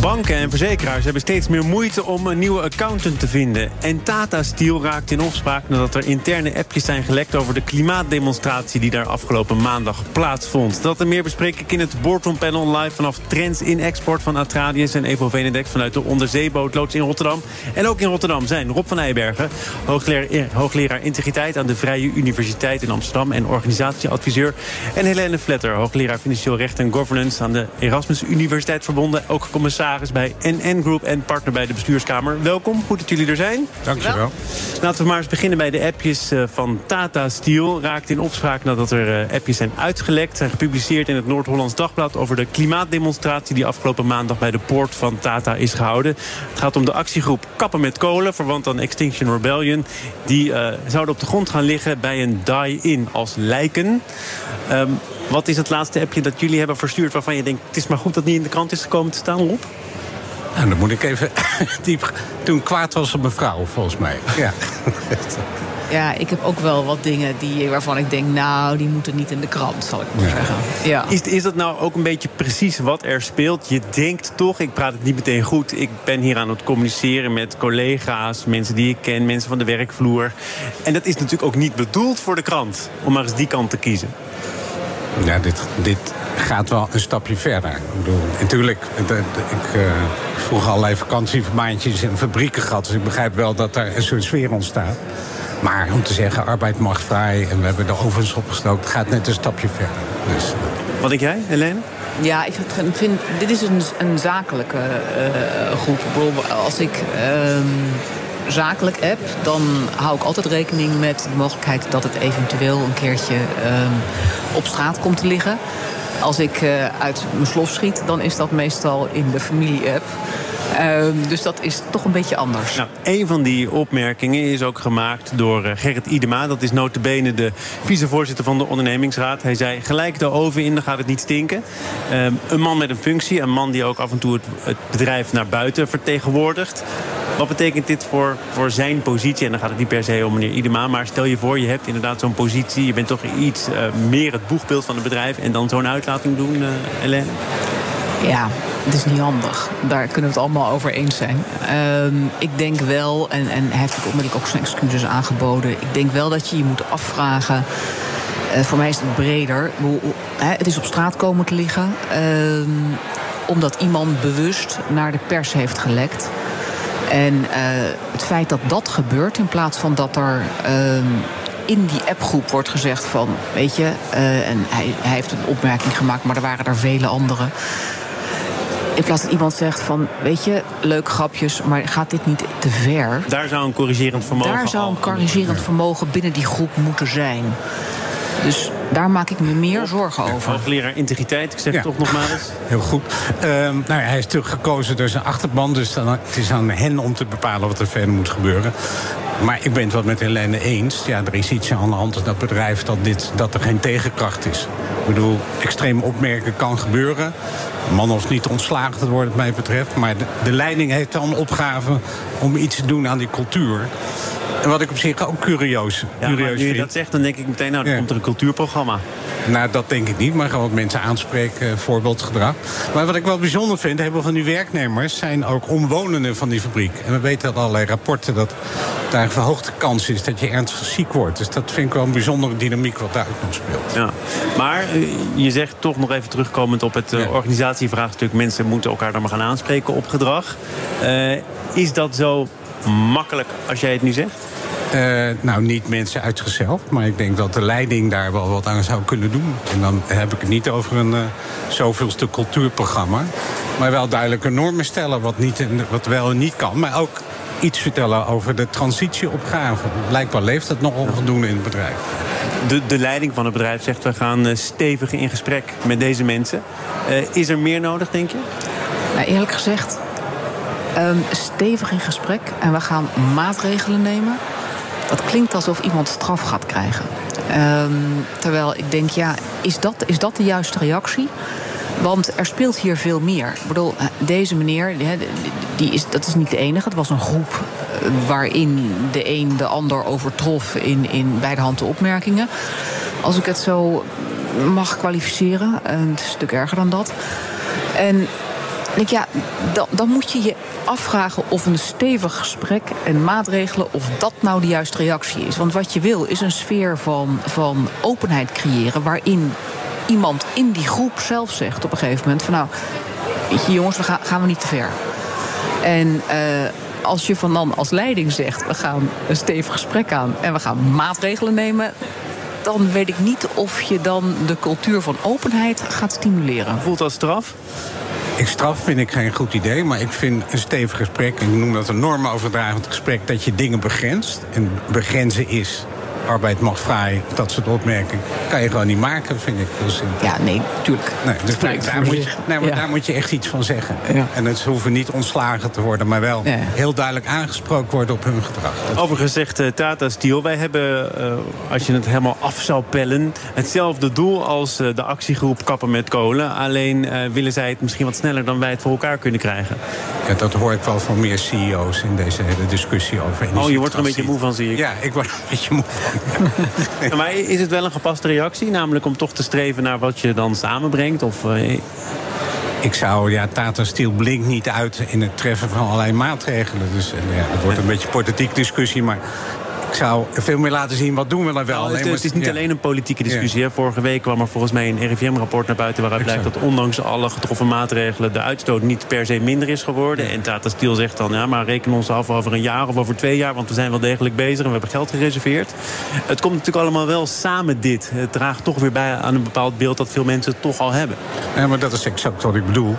Banken en verzekeraars hebben steeds meer moeite om een nieuwe accountant te vinden. En Tata Steel raakt in opspraak nadat er interne appjes zijn gelekt over de klimaatdemonstratie die daar afgelopen maandag plaatsvond. Dat en meer bespreek ik in het Boardroom Panel live vanaf Trends in Export van Atradius en Evo Venedex vanuit de onderzeebootloods in Rotterdam. En ook in Rotterdam zijn Rob van Eijbergen, hoogleraar, hoogleraar integriteit aan de Vrije Universiteit in Amsterdam en organisatieadviseur. En Helene Vletter, hoogleraar financieel recht en governance aan de Erasmus Universiteit verbonden, ook commissaris bij NN Group en partner bij de bestuurskamer. Welkom, goed dat jullie er zijn. Dankjewel. Laten we maar eens beginnen bij de appjes eh, van Tata Steel. Raakt in opspraak nadat er eh, appjes zijn uitgelekt. Zijn gepubliceerd in het Noord-Hollands Dagblad... over de klimaatdemonstratie die afgelopen maandag bij de poort van Tata is gehouden. Het gaat om de actiegroep Kappen met Kolen, verwant aan Extinction Rebellion. Die uh, zouden op de grond gaan liggen bij een die-in als lijken. Um, wat is het laatste appje dat jullie hebben verstuurd... waarvan je denkt, het is maar goed dat niet in de krant is gekomen te staan, Rob? Nou, dan moet ik even diep... Toen kwaad was op mevrouw, volgens mij. Ja. Ja, ik heb ook wel wat dingen die, waarvan ik denk... nou, die moeten niet in de krant, zal ik maar ja. zeggen. Ja. Is, is dat nou ook een beetje precies wat er speelt? Je denkt toch, ik praat het niet meteen goed... ik ben hier aan het communiceren met collega's... mensen die ik ken, mensen van de werkvloer. En dat is natuurlijk ook niet bedoeld voor de krant... om maar eens die kant te kiezen. Ja, dit, dit gaat wel een stapje verder. Ik bedoel, natuurlijk, ik uh, vroeg allerlei vakantievermaandjes in fabrieken gehad. Dus ik begrijp wel dat daar een soort sfeer ontstaat. Maar om te zeggen, arbeid mag vrij en we hebben de ovens opgestoken... gaat net een stapje verder. Dus. Wat denk jij, Helene? Ja, ik vind, dit is een, een zakelijke uh, groep. Als ik... Uh, zakelijk app, dan hou ik altijd rekening met de mogelijkheid dat het eventueel een keertje um, op straat komt te liggen. Als ik uh, uit mijn slof schiet, dan is dat meestal in de familie-app. Uh, dus dat is toch een beetje anders. Nou, een van die opmerkingen is ook gemaakt door uh, Gerrit Idema. Dat is notabene de vicevoorzitter van de ondernemingsraad. Hij zei, gelijk de oven in, dan gaat het niet stinken. Uh, een man met een functie, een man die ook af en toe het bedrijf naar buiten vertegenwoordigt. Wat betekent dit voor, voor zijn positie? En dan gaat het niet per se om meneer Idema. Maar stel je voor, je hebt inderdaad zo'n positie. Je bent toch iets uh, meer het boegbeeld van het bedrijf. En dan zo'n uitlating doen, uh, Helene? Ja, het is niet handig. Daar kunnen we het allemaal over eens zijn. Um, ik denk wel, en, en hij heeft onmiddellijk ook zijn excuses aangeboden. Ik denk wel dat je je moet afvragen. Uh, voor mij is het breder. Het is op straat komen te liggen. Um, omdat iemand bewust naar de pers heeft gelekt. En uh, het feit dat dat gebeurt, in plaats van dat er uh, in die appgroep wordt gezegd van, weet je, uh, en hij, hij heeft een opmerking gemaakt, maar er waren er vele anderen. In plaats dat iemand zegt van, weet je, leuk grapjes, maar gaat dit niet te ver? Daar zou een corrigerend vermogen Daar zou een corrigerend vermogen binnen die groep moeten zijn. Dus daar maak ik me meer zorgen over. Hoogleraar integriteit, ik zeg ja. toch nog maar eens. Heel goed. Uh, nou, hij is teruggekozen door zijn achterban. Dus dan, het is aan hen om te bepalen wat er verder moet gebeuren. Maar ik ben het wel met Helene eens. Ja, er is iets aan de hand in dat bedrijf dat, dit, dat er geen tegenkracht is. Ik bedoel, extreem opmerken kan gebeuren. Man hoeft niet ontslagen te worden, wat mij betreft. Maar de, de leiding heeft dan een opgave om iets te doen aan die cultuur. En wat ik op zich ook curieus, ja, curieus nu je dat zegt, dan denk ik meteen, nou, dan ja. komt er een cultuurprogramma. Nou, dat denk ik niet, maar gewoon mensen aanspreken, voorbeeldgedrag. Maar wat ik wel bijzonder vind, heel veel van die werknemers zijn ook omwonenden van die fabriek. En we weten uit allerlei rapporten dat daar een verhoogde kans is dat je ernstig ziek wordt. Dus dat vind ik wel een bijzondere dynamiek wat daar ook nog speelt. Ja. Maar je zegt toch nog even terugkomend op het ja. organisatievraagstuk... mensen moeten elkaar dan maar gaan aanspreken op gedrag. Uh, is dat zo makkelijk als jij het nu zegt? Uh, nou, niet mensen uit zichzelf. Maar ik denk dat de leiding daar wel wat aan zou kunnen doen. En dan heb ik het niet over een uh, zoveelste cultuurprogramma. Maar wel duidelijke normen stellen wat, niet, wat wel en niet kan. Maar ook iets vertellen over de transitieopgave. Blijkbaar leeft dat nog onvoldoende in het bedrijf. De, de leiding van het bedrijf zegt... we gaan uh, stevig in gesprek met deze mensen. is er meer nodig, denk je? Nou, eerlijk gezegd, um, stevig in gesprek en we gaan maatregelen nemen. Dat klinkt alsof iemand straf gaat krijgen. Um, terwijl ik denk, ja, is dat, is dat de juiste reactie? Want er speelt hier veel meer. Ik bedoel, eh, deze meneer, die is, dat is niet de enige. Het was een groep eh, waarin de een de ander overtrof in, in beide handen opmerkingen. Als ik het zo mag kwalificeren, is een stuk erger dan dat. En denk, ja, dan, dan moet je je afvragen of een stevig gesprek en maatregelen, of dat nou de juiste reactie is. Want wat je wil is een sfeer van, van openheid creëren waarin iemand in die groep zelf zegt op een gegeven moment van nou, weet je jongens, we gaan, gaan we niet te ver. En uh, als je van dan als leiding zegt, we gaan een stevig gesprek aan en we gaan maatregelen nemen, dan weet ik niet of je dan de cultuur van openheid gaat stimuleren. Voelt dat straf? Ik straf vind ik geen goed idee, maar ik vind een stevig gesprek, ik noem dat een normoverdragend gesprek, dat je dingen begrenst. En begrenzen is arbeid mag vrij, dat soort opmerkingen, kan je gewoon niet maken, vind ik. Dus, ja, nee, tuurlijk. Nee, dus daar, daar, moet je, nee, maar daar moet je echt iets van zeggen. Ja. En het hoeven niet ontslagen te worden, maar wel ja. heel duidelijk aangesproken worden op hun gedrag. Dat Overigens zegt uh, Tata Steel, wij hebben, uh, als je het helemaal af zou pellen, hetzelfde doel als uh, de actiegroep Kappen met Kolen. Alleen willen zij het misschien wat sneller dan wij het voor elkaar kunnen krijgen. Ja, dat hoor ik wel van meer CEO's in deze hele discussie over Oh, je wordt er een beetje moe van, zie ik. Ja, ik word een beetje moe van. Maar is het wel een gepaste reactie? Namelijk om toch te streven naar wat je dan samenbrengt? Of, uh... Ik zou, ja, Tata Steel blinkt niet uit in het treffen van allerlei maatregelen. Dus ja, dat wordt een beetje politiek discussie. Maar ik zou veel meer laten zien wat doen we dan wel. Nou, het, het, is niet alleen een politieke discussie. Ja. Vorige week kwam er volgens mij een RIVM-rapport naar buiten... waaruit blijkt dat ondanks alle getroffen maatregelen... de uitstoot niet per se minder is geworden. En Tata Steel zegt dan, ja, maar reken ons af over een jaar of over twee jaar... want we zijn wel degelijk bezig en we hebben geld gereserveerd. Het komt natuurlijk allemaal wel samen dit. Het draagt toch weer bij aan een bepaald beeld... dat veel mensen het toch al hebben. Ja, maar dat is exact wat ik bedoel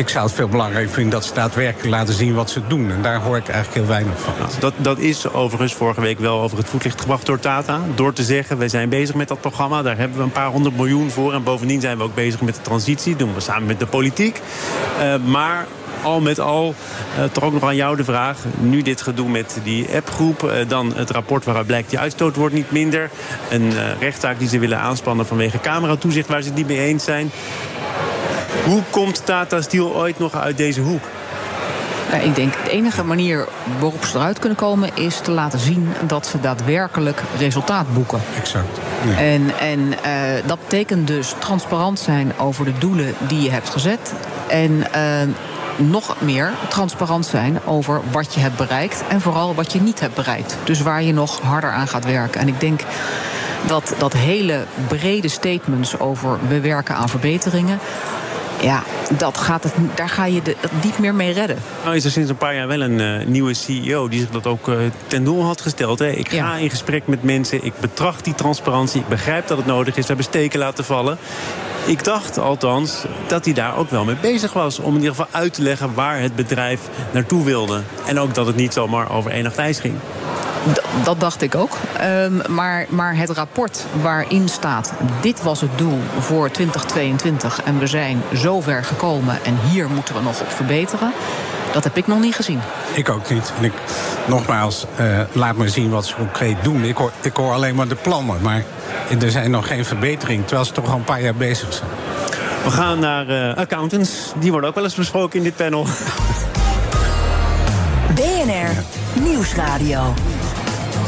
ik zou het veel belangrijker vinden dat ze daadwerkelijk laten zien wat ze doen. En daar hoor ik eigenlijk heel weinig van. Nou, dat, dat is overigens vorige week wel over het voetlicht gebracht door Tata. Door te zeggen, we zijn bezig met dat programma. Daar hebben we een paar honderd miljoen voor. En bovendien zijn we ook bezig met de transitie. Dat doen we samen met de politiek. Uh, maar al met al, uh, toch ook nog aan jou de vraag. Nu dit gedoe met die appgroep. Uh, dan het rapport waaruit blijkt die uitstoot wordt niet minder. Een uh, rechtszaak die ze willen aanspannen vanwege cameratoezicht waar ze het niet mee eens zijn. Hoe komt Tata Steel ooit nog uit deze hoek? Nou, ik denk de enige manier waarop ze eruit kunnen komen... is te laten zien dat ze daadwerkelijk resultaat boeken. Exact. Ja. En, en uh, dat betekent dus transparant zijn over de doelen die je hebt gezet. En uh, nog meer transparant zijn over wat je hebt bereikt... en vooral wat je niet hebt bereikt. Dus waar je nog harder aan gaat werken. En ik denk dat dat hele brede statements over we werken aan verbeteringen ja, dat gaat het, daar ga je de, dat niet meer mee redden. Nou is er sinds een paar jaar wel een uh, nieuwe CEO die zich dat ook uh, ten doel had gesteld. Hè. Ik ga ja. in gesprek met mensen, ik betracht die transparantie, ik begrijp dat het nodig is, we hebben steken laten vallen. Ik dacht althans dat hij daar ook wel mee bezig was. Om in ieder geval uit te leggen waar het bedrijf naartoe wilde. En ook dat het niet zomaar over één nacht ijs ging. Dat dacht ik ook. Um, maar, maar het rapport waarin staat... dit was het doel voor 2022 en we zijn zo ver gekomen... en hier moeten we nog op verbeteren... Dat heb ik nog niet gezien. Ik ook niet. En ik, nogmaals, uh, laat me zien wat ze concreet doen. Ik hoor, ik hoor alleen maar de plannen, maar er zijn nog geen verbeteringen... terwijl ze toch al een paar jaar bezig zijn. We gaan naar uh, accountants. Die worden ook wel eens besproken in dit panel. BNR Nieuwsradio.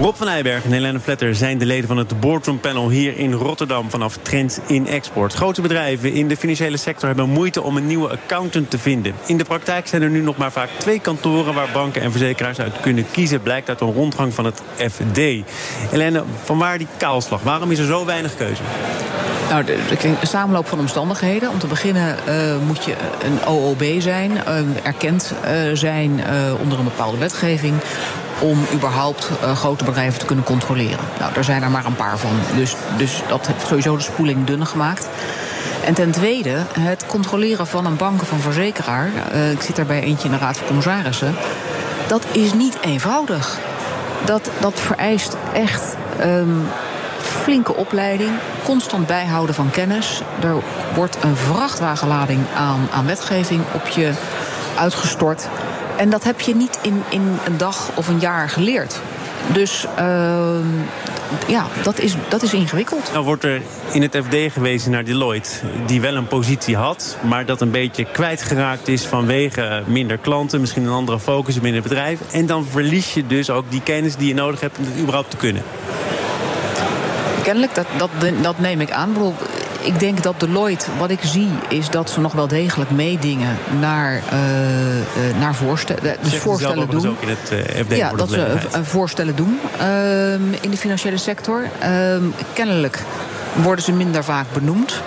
Rob van Eyberg en Helene Vletter zijn de leden van het Boardroom Panel hier in Rotterdam vanaf Trends in Export. Grote bedrijven in de financiële sector hebben moeite om een nieuwe accountant te vinden. In de praktijk zijn er nu nog maar vaak twee kantoren waar banken en verzekeraars uit kunnen kiezen, blijkt uit een rondgang van het FD. Helene, vanwaar die kaalslag? Waarom is er zo weinig keuze? Nou, de, samenloop van omstandigheden. Om te beginnen uh, moet je een OOB zijn, uh, erkend uh, zijn onder een bepaalde wetgeving om überhaupt uh, grote bedrijven te kunnen controleren. Nou, daar zijn er maar een paar van. Dus, dus dat heeft sowieso de spoeling dun gemaakt. En ten tweede, het controleren van een bank een verzekeraar... Uh, ik zit daar bij eentje in de Raad van Commissarissen... dat is niet eenvoudig. Dat, dat vereist echt um, flinke opleiding, constant bijhouden van kennis. Er wordt een vrachtwagenlading aan, aan wetgeving op je uitgestort... En dat heb je niet in, in een dag of een jaar geleerd. Dus uh, ja, dat is, dat is ingewikkeld. Nou wordt er in het FD gewezen naar Deloitte, die wel een positie had, maar dat een beetje kwijtgeraakt is vanwege minder klanten, misschien een andere focus binnen het bedrijf. En dan verlies je dus ook die kennis die je nodig hebt om het überhaupt te kunnen. Kennelijk, dat, dat, dat neem ik aan. Ik denk dat Deloitte, wat ik zie, is dat ze nog wel degelijk meedingen naar, uh, naar voorstellen. Dus voorstellen doen. Ook in het FD ja, dat ze voorstellen doen uh, in de financiële sector. Ehm, kennelijk worden ze minder vaak benoemd.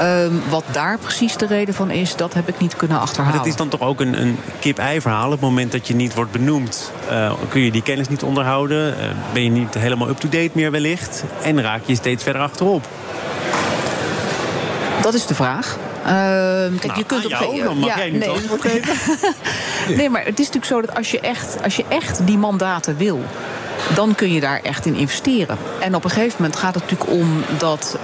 Um, wat daar precies de reden van is, dat heb ik niet kunnen achterhalen. Dat is dan toch ook een, een kip-ei verhaal. Op het moment dat je niet wordt benoemd, uh, kun je die kennis niet onderhouden. Uh, ben je niet helemaal up-to-date meer wellicht. En raak je steeds verder achterop. Dat is de vraag. Uh, kijk, nou, je kunt op jou, dan mag ja, jij niet nee. nee, maar het is natuurlijk zo dat als je echt, als je echt die mandaten wil dan kun je daar echt in investeren. En op een gegeven moment gaat het natuurlijk om dat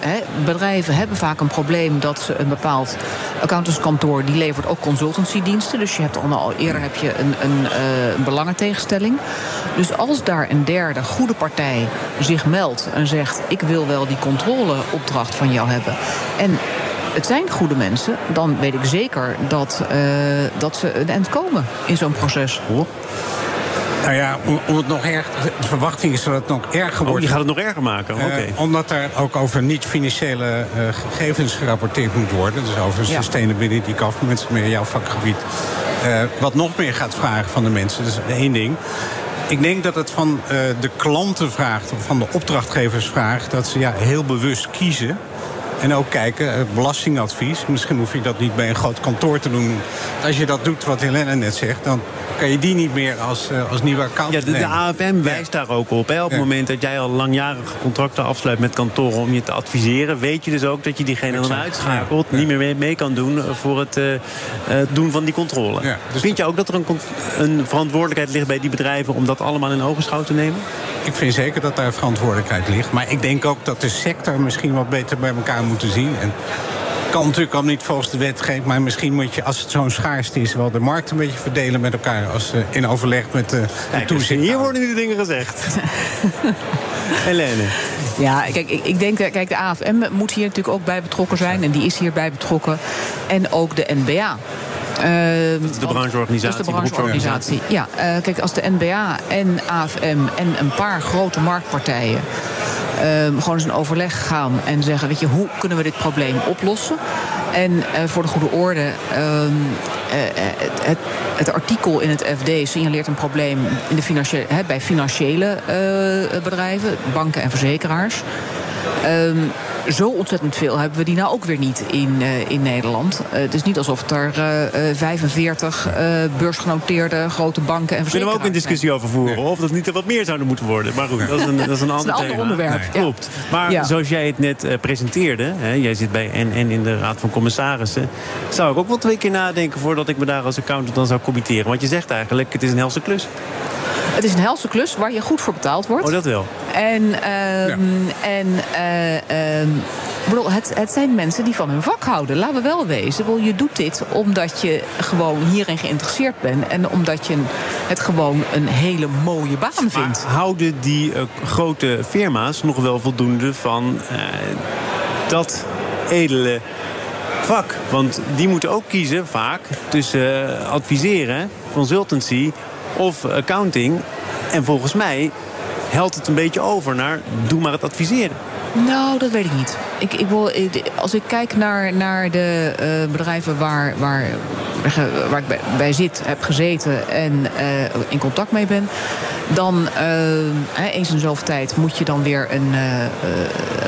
he, bedrijven hebben vaak een probleem dat ze een bepaald accountantskantoor die levert ook consultancydiensten. Dus je hebt al eerder heb je een, een, uh, belangentegenstelling. Dus als daar een derde goede partij zich meldt en zegt: ik wil wel die controleopdracht van jou hebben. En het zijn goede mensen, dan weet ik zeker dat, uh, dat ze een eind komen in zo'n proces. Nou ja, om, om, het nog erg. De verwachting is dat het nog erger wordt. Oh, je gaat het nog erger maken. Oké. Okay. Uh, omdat er ook over niet-financiële uh, gegevens gerapporteerd moet worden. Dus over ja. sustainability government, meer jouw vakgebied. Uh, wat nog meer gaat vragen van de mensen. Dat is één ding. Ik denk dat het van de klanten vraagt, of van de opdrachtgevers vraagt, dat ze ja, heel bewust kiezen. En ook kijken, belastingadvies. Misschien hoef je dat niet bij een groot kantoor te doen. Als je dat doet, wat Helena net zegt, dan kan je die niet meer als, uh, als nieuwe account Ja, de, de AFM wijst ja. daar ook op. Hè. Op het ja. moment dat jij al langjarige contracten afsluit met kantoren om je te adviseren, weet je dus ook dat je diegene dan uitschakelt, niet meer mee, mee, kan doen voor het uh, doen van die controle. Dus Vind je ook dat er een, een verantwoordelijkheid ligt bij die bedrijven om dat allemaal in ogenschouw te nemen? Ik vind zeker dat daar verantwoordelijkheid ligt. Maar ik denk ook dat de sector misschien wat beter bij elkaar moet zien. En kan natuurlijk al niet volgens de wetgeving. Maar misschien moet je, als het zo'n schaarste is, wel de markt een beetje verdelen met elkaar. Als uh, in overleg met de, de toezicht. Hier worden die dingen gezegd. Helene. Ja, kijk, ik, ik denk, kijk, de AFM moet hier natuurlijk ook bij betrokken zijn. En die is hierbij betrokken. En ook de NBA. Dat is de brancheorganisatie. Dat is de brancheorganisatie. Ja, uh, kijk, als de NBA en AFM en een paar grote marktpartijen uh, gewoon eens een overleg gaan en zeggen: Weet je, hoe kunnen we dit probleem oplossen? En uh, voor de goede orde, uh, het, het, het, artikel in het FD signaleert een probleem in de financiële, bij financiële bedrijven, banken en verzekeraars. Um, zo ontzettend veel hebben we die nou ook weer niet in, uh, in Nederland. Uh, het is niet alsof er uh, 45 beursgenoteerde grote banken en verzekeraars Kunnen we ook een discussie over voeren? Of dat niet er wat meer zouden moeten worden. Maar goed, dat is een, dat is een ander, dat is een ander onderwerp. Nee. Klopt. Maar ja. zoals jij het net presenteerde... Hè, jij zit bij NN in de Raad van Commissarissen... zou ik ook wel twee keer nadenken voordat ik me daar als accountant dan zou committeren. Want je zegt eigenlijk, het is een helse klus. Het is een helse klus waar je goed voor betaald wordt. Oh, dat wel. En, um, ja. en uh, um, bedoel, het, het zijn mensen die van hun vak houden. Laten we wel wezen. Bedoel, je doet dit omdat je gewoon hierin geïnteresseerd bent. En omdat je het gewoon een hele mooie baan vindt. Maar houden die uh, grote firma's nog wel voldoende van uh, dat edele vak? Want die moeten ook kiezen vaak tussen adviseren, consultancy of accounting. En volgens mij helpt het een beetje over naar doe maar het adviseren. Nou, dat weet ik niet. Ik, ik wil, als ik kijk naar, naar de uh, bedrijven waar, waar, waar ik bij, zit, heb gezeten en uh, in contact mee ben, dan uh, eens in zoveel tijd moet je dan weer een,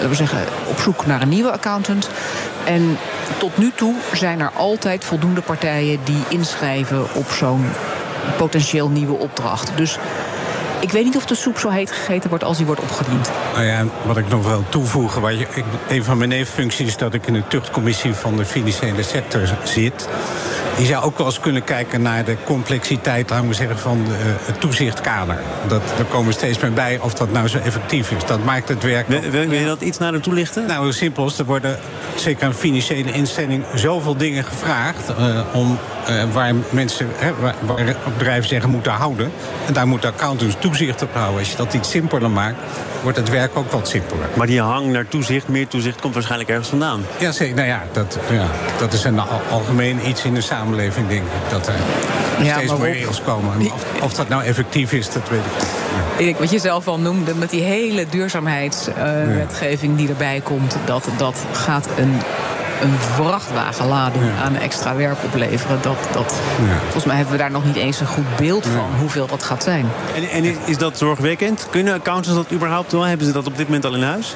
we zeggen, op zoek naar een nieuwe accountant. En tot nu toe zijn er altijd voldoende partijen die inschrijven op zo'n potentieel nieuwe opdracht. Dus ik weet niet of de soep zo heet gegeten wordt als die wordt opgediend. Nou ja, wat ik nog wil toevoegen. Waar je, ik, een van mijn nevenfuncties is dat ik in de tuchtcommissie van de financiële sector zit. Je zou ook wel eens kunnen kijken naar de complexiteit, laten we zeggen, van de, uh, het toezichtkader. Dat, er komen steeds meer bij of dat nou zo effectief is. Dat maakt het werk. Wil, wil je dat iets nader toelichten? Nou, simpel. Er worden zeker aan financiële instelling zoveel dingen gevraagd. Uh, om, uh, waar mensen, waar, waar bedrijven zeggen moeten houden. En daar moeten accountants toezicht op houden. Als je dat iets simpeler maakt, wordt het werk ook wat simpeler. Maar die hang naar toezicht, meer toezicht, komt waarschijnlijk ergens vandaan. Ja, zeker. Nou ja, dat, ja, dat is een algemeen iets in de samenleving, denk ik. Dat er ja, steeds meer regels komen. Of, of, dat nou effectief is, dat weet ik niet. Wat je zelf al noemde, met die hele duurzaamheidswetgeving die erbij komt... dat, dat gaat een een vrachtwagenlading aan extra werk opleveren. Dat, dat, Volgens mij hebben we daar nog niet eens een goed beeld van hoeveel dat gaat zijn. En, en is dat zorgwekkend? Kunnen accountants dat überhaupt wel? Hebben ze dat op dit moment al in huis?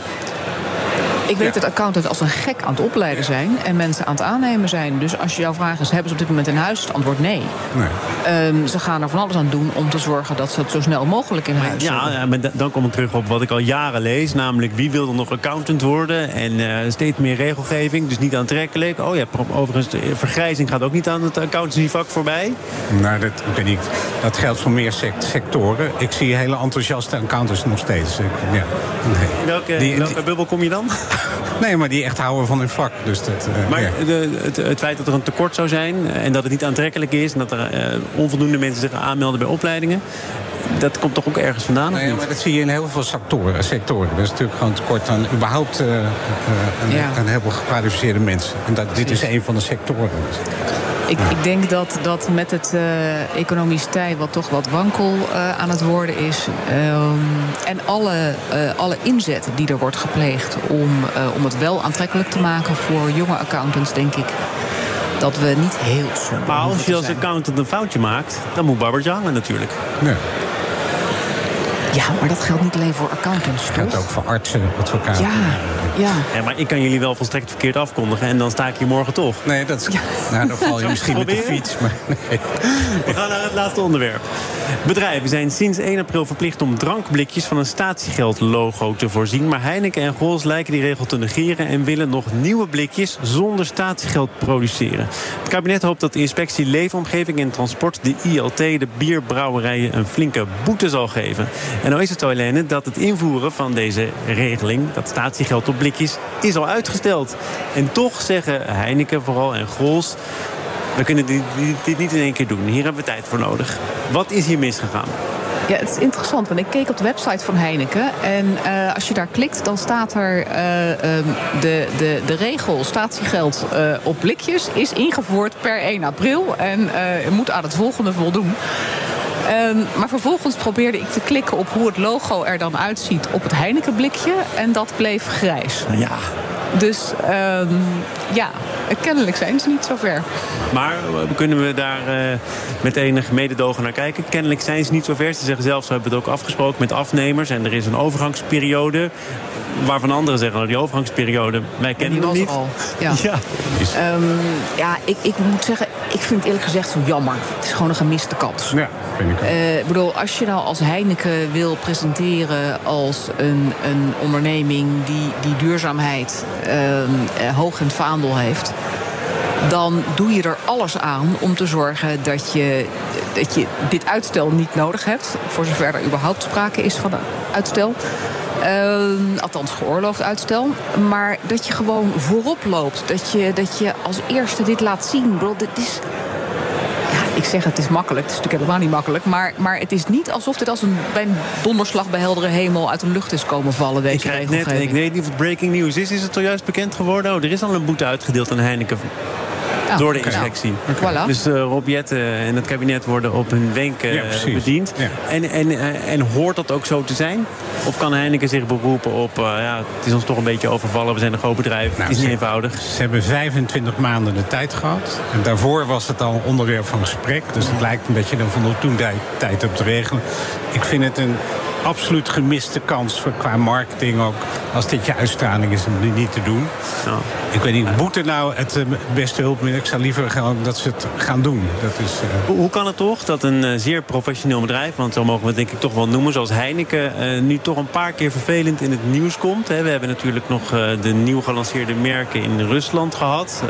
Ik weet dat accountants als een gek aan het opleiden zijn en mensen aan het aannemen zijn. Dus als je jouw vraag is, hebben ze op dit moment in huis? Het antwoord nee. nee. Ehm, ze gaan er van alles aan doen om te zorgen dat ze het zo snel mogelijk in huis ja, hebben. Ja, maar dan kom ik terug op wat ik al jaren lees. Namelijk, wie wil er nog accountant worden? En uh, steeds meer regelgeving, dus niet aantrekkelijk. Oh ja, overigens, de vergrijzing gaat ook niet aan het accountancyvak voorbij. Nou, dat weet ik. Dat geldt voor meer sectoren. Ik zie hele enthousiaste accountants nog steeds. Ja, nee. welke, die, welke bubbel kom je dan? Nee, maar die echt houden van hun vak. Dus dat, uh, maar de, het, het, feit dat er een tekort zou zijn en dat het niet aantrekkelijk is... en dat er uh, onvoldoende mensen zich aanmelden bij opleidingen... dat komt toch ook ergens vandaan? Nee, maar dat zie je in heel veel sectoren. sectoren. Er is natuurlijk gewoon tekort aan überhaupt uh, een, ja. een heleboel gekwalificeerde mensen. En dat, dit is een van de sectoren. Ik, ik, denk dat, dat met het uh, economisch tij wat toch wat wankel uh, aan het worden is. Um, en alle, uh, alle inzet die er wordt gepleegd om, om het wel aantrekkelijk te maken voor jonge accountants, denk ik. Dat we niet heel somber Maar als je als accountant een foutje maakt, dan moet Barbara hangen natuurlijk. Ja. Ja, maar dat geldt niet alleen voor accountants, Dat geldt ook voor artsen, advocaten. Ja, ja. ja. Maar ik kan jullie wel volstrekt verkeerd afkondigen... en dan sta ik hier morgen toch. Nee, dat is, nou, dan val je misschien met de fiets. Maar nee. We gaan naar het laatste onderwerp. Bedrijven zijn sinds 1 april verplicht om drankblikjes... van een statiegeldlogo te voorzien. Maar Heineken en Gols lijken die regel te negeren... en willen nog nieuwe blikjes zonder statiegeld produceren. Het kabinet hoopt dat de inspectie Leefomgeving en Transport... de ILT, de bierbrouwerijen, een flinke boete zal geven. En nou is het Helene, dat het invoeren van deze regeling... dat statiegeld op blikjes, is al uitgesteld. En toch zeggen Heineken vooral en Grols... we kunnen dit, niet in één keer doen. Hier hebben we tijd voor nodig. Wat is hier misgegaan? Ja, het is interessant, want ik keek op de website van Heineken. En uh, als je daar klikt, dan staat er uh, de, de, de regel statiegeld uh, op blikjes is ingevoerd per 1 april. En moet aan het volgende voldoen. Um, maar vervolgens probeerde ik te klikken op hoe het logo er dan uitziet op het Heineken-blikje. En dat bleef grijs. Ja. Dus um, ja, kennelijk zijn ze niet zo ver. Maar kunnen we daar uh, met enig mededogen naar kijken? Kennelijk zijn ze niet zo ver. Ze zeggen zelfs, we hebben het ook afgesproken met afnemers. En er is een overgangsperiode waarvan anderen zeggen, nou, die overgangsperiode, wij kennen die niet. Al. Ja, ja. Um, ja ik, ik moet zeggen, ik vind het eerlijk gezegd zo jammer. Het is gewoon een gemiste kans. Ja, vind ik ook. Uh, bedoel, als je nou als Heineken wil presenteren als een, een onderneming die, die duurzaamheid uh, hoog in het vaandel heeft dan doe je er alles aan om te zorgen dat je, dat je dit uitstel niet nodig hebt. Voor zover er überhaupt sprake is van uitstel. Uh, althans, geoorloofd uitstel. Maar dat je gewoon voorop loopt. Dat je, dat je als eerste dit laat zien. Bro, dit is ik zeg het is makkelijk. Het is natuurlijk helemaal niet makkelijk. Maar, maar het is niet alsof dit als een, bij een donderslag bij heldere hemel uit de lucht is komen vallen. Deze ik, net, ik weet niet of het breaking news is. Is het zojuist bekend geworden? Oh, er is al een boete uitgedeeld aan Heineken Door de inspectie. Voilà. Dus uh, Rob en het kabinet worden op hun wenken ja, bediend. Ja. En, en, eh, en hoort dat ook zo te zijn? Of kan Heineken zich beroepen op... Uh, ja, het is ons toch een beetje overvallen, we zijn een groot bedrijf. Nou, het is niet eenvoudig. Ze hebben 25 maanden de tijd gehad. En daarvoor was het al onderwerp van gesprek. Dus het lijkt een beetje dan van de toen tijd op te regelen. Ik vind het een absoluut gemiste kans voor, qua marketing ook. Als dit je uitstraling is om dit niet te doen. Ja. Ik weet niet, boete nou het uh, beste hulpmiddel? Ik zou liever gaan dat ze het gaan doen. Dat is, uh... hoe, kan het toch dat een uh, zeer professioneel bedrijf... want zo mogen we het denk ik toch wel noemen, zoals Heineken... nu toch een paar keer vervelend in het nieuws komt. Hè? We hebben natuurlijk nog de nieuw gelanceerde merken in Rusland gehad.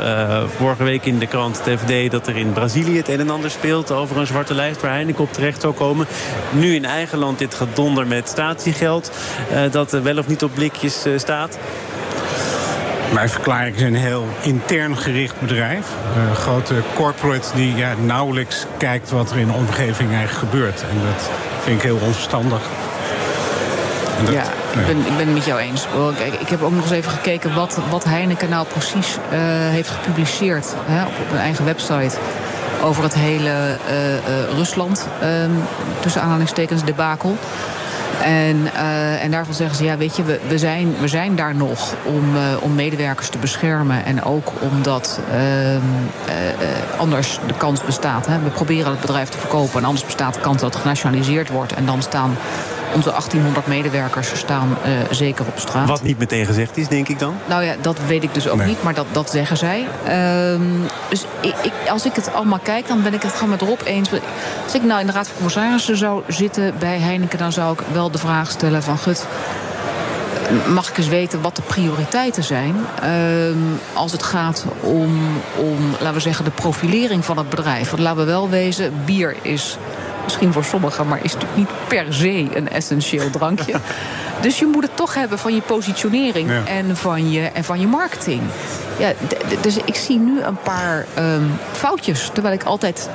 vorige week in de krant TVD dat er in Brazilië het een en ander speelt... over een zwarte lijst waar Heineken op terecht zou komen. Nu in eigen land dit gedonder met statiegeld. Dat wel of niet op blikjes staat. Wij verklaren is een heel intern gericht bedrijf. Een grote corporate die ja, nauwelijks kijkt wat er in de omgeving eigenlijk gebeurt. En dat vind ik heel onverstandig. ja, ik ben, ik ben het met jou eens. Kijk, ik heb ook nog eens even gekeken wat, wat Heineken nou precies uh, heeft gepubliceerd hè, op, op hun eigen website over het hele uh, uh, Rusland, um, tussen aanhalingstekens, debakel. En, uh, en daarvan zeggen ze, ja, weet je, we, we, zijn, we zijn daar nog om, uh, om medewerkers te beschermen. En ook omdat uh, anders de kans bestaat. Hè. We proberen het bedrijf te verkopen en anders bestaat de kans dat het genationaliseerd wordt. En dan staan onze 1800 medewerkers staan uh, zeker op straat. Wat niet meteen gezegd is, denk ik dan? Nou ja, dat weet ik dus ook nee. niet, maar dat, dat zeggen zij. Um, dus ik, ik, als ik het allemaal kijk, dan ben ik het gewoon met Rob eens. Als ik nou in de Raad van Commissarissen zou zitten bij Heineken... dan zou ik wel de vraag stellen van... Gut, mag ik eens weten wat de prioriteiten zijn... Um, als het gaat om, om, laten we zeggen, de profilering van het bedrijf. Want laten we wel wezen, bier is misschien voor sommigen, maar is natuurlijk niet per se een essentieel drankje. dus je moet het toch hebben van je positionering ja. en, van je, en van je marketing. Ja, dus ik zie nu een paar um, foutjes. Terwijl ik altijd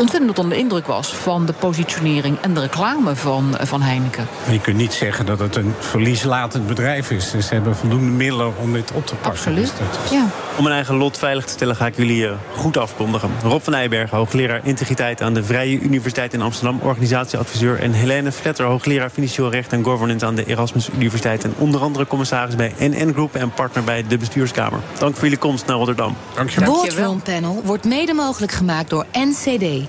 ontzettend onder de indruk was van de positionering en de reclame van, van Heineken. Je kunt niet zeggen dat het een verlieslatend bedrijf is. Dus ze hebben voldoende middelen om dit op te pakken. Absoluut. Dus ja. Om mijn eigen lot veilig te stellen ga ik jullie uh, goed afkondigen. Rob van Nijbergen, hoogleraar integriteit aan de Vrije Universiteit in Amsterdam, organisatieadviseur. En Helene Vletter, hoogleraar financieel recht en governance aan de Erasmus Universiteit. En onder andere commissaris bij NN Groep en partner bij de bestuurskamer. Dank voor jullie komst naar Rotterdam. Dank je wel. Boardroom Panel wordt mede mogelijk gemaakt door NCD.